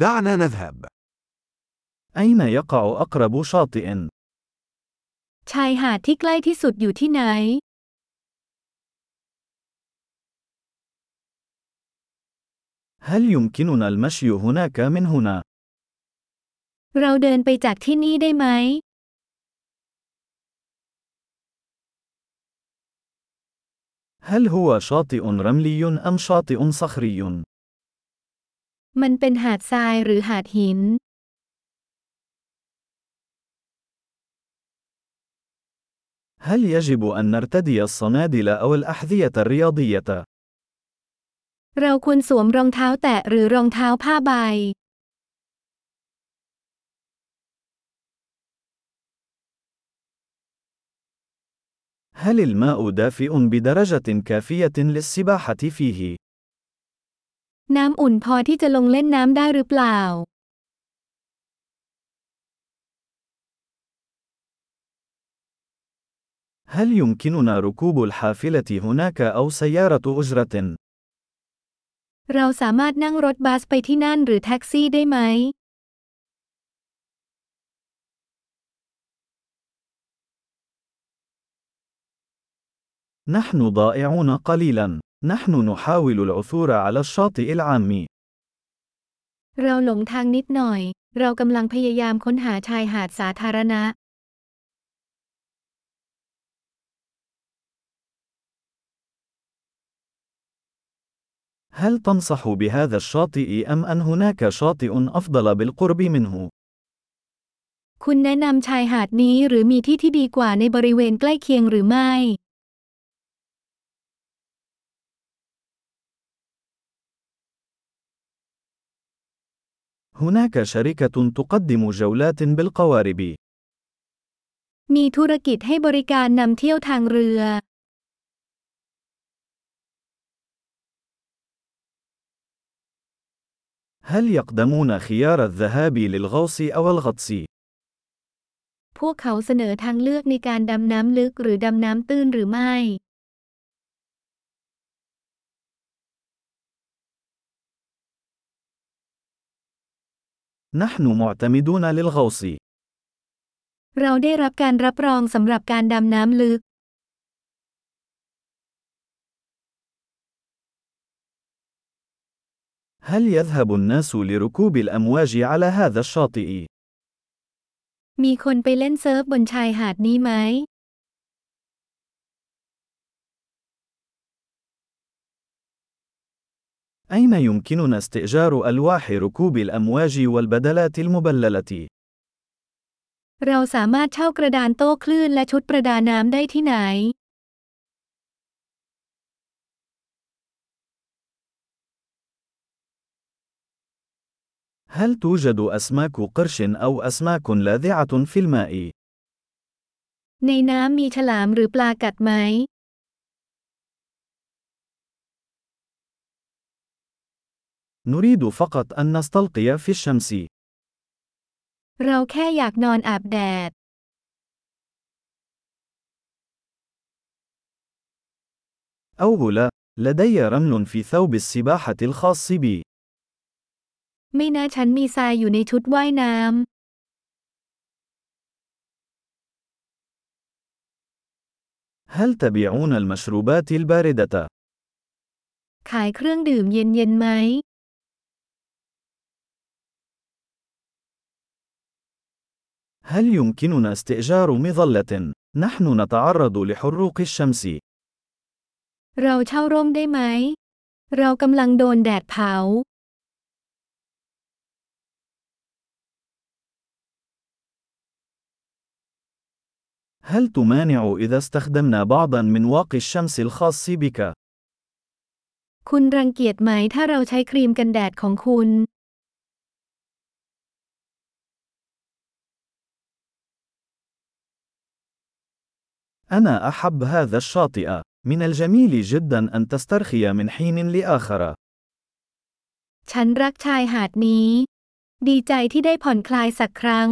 دعنا نذهب. أين يقع أقرب شاطئ؟ ชายหาดที่ใกล้ที่สุดอยู่ที่ไหน هل يمكننا المشي هناك من هنا؟ เราเดินไปจากที่นี่ได้ไหม هل هو شاطئ رملي أم شاطئ صخري؟ มันเป็นหาดทรายหรือหาดหิน هل يجب أن نرتدي الصنادل أو الأحذية الرياضية؟ เราควรสวมรองเท้าแตะหรือรองเท้าผ้าใบ هل الماء دافئ بدرجة كافية للسباحة فيه؟ น้ำอุ่นพอที่จะลงเล่นน้ำได้หรือเปล่า هل يمكننا ركوب الحافلة هناك أو سيارة أجرة؟ เราสามารถนั่งรถบัสไปที่นั่นหรือแท็กซี่ได้ไหม نحن ضائعون قليلا. نحن نحاول العثور على الشاطئ العام. เราหลงทางนิดหน่อย เรากำลังพยายามค้นหาชายหาดสาธารณะ هل تنصح بهذا الشاطئ أم أن هناك شاطئ أفضل بالقرب منه؟ คุณแนะนำชายหาดนี้หรือมีที่ที่ดีกว่าในบริเวณใกล้เคียงหรือไม่ هناك شركة تقدم جولات بالقوارب. มีธุรกิจให้บริการนำเที่ยวทางเรือ هل يقدمون خيار الذهاب للغوص أو الغطس؟ พวกเขาเสนอทางเลือกในการดำน้ำลึกหรือดำน้ำตื้นหรือไม่ نحن معتمدون للغوص. เราได้รับการรับรองสำหรับการดำน้ำลึก هل يذهب الناس لركوب الأمواج على هذا الشاطئ؟ มีคนไปเล่นเซิร์ฟบนชายหาดนี้ไหม أين يمكننا استئجار ألواح ركوب الأمواج والبدلات المبللة؟ เราสามารถเช่ากระดานโต้คลื่นและชุดประดาน้ำได้ที่ไหน هل توجد أسماك قرش أو أسماك لاذعة في الماء؟ ในน้ำมีฉลามหรือปลากัดไหม نريد فقط أن نستلقي في الشمس. เราแค่อยากนอนอาบแดด أوه لا، لدي رمل في ثوب السباحة الخاص بي. ไม่นะฉันมีทรายอยู่ในชุดว่ายน้ هل تبيعون المشروبات الباردة؟ ำ ขายเครื่องดื่มเย็นๆไหม هل يمكننا استئجار مظلة؟ نحن نتعرض لحروق الشمس. เราเช่าร่มได้ไหม เรากำลังโดนแดดเผา هل تمانع إذا استخدمنا بعضا من واقي الشمس الخاص بك؟ คุณรังเกียจไหมถ้าเราใช้ครีมกันแดดของคุณ أنا أحب هذا الشاطئ. من الجميل جدا أن تسترخي من حين لآخر. ฉันรักชายหาดนี้ ดีใจที่ได้ผ่อนคลายสักครั้ง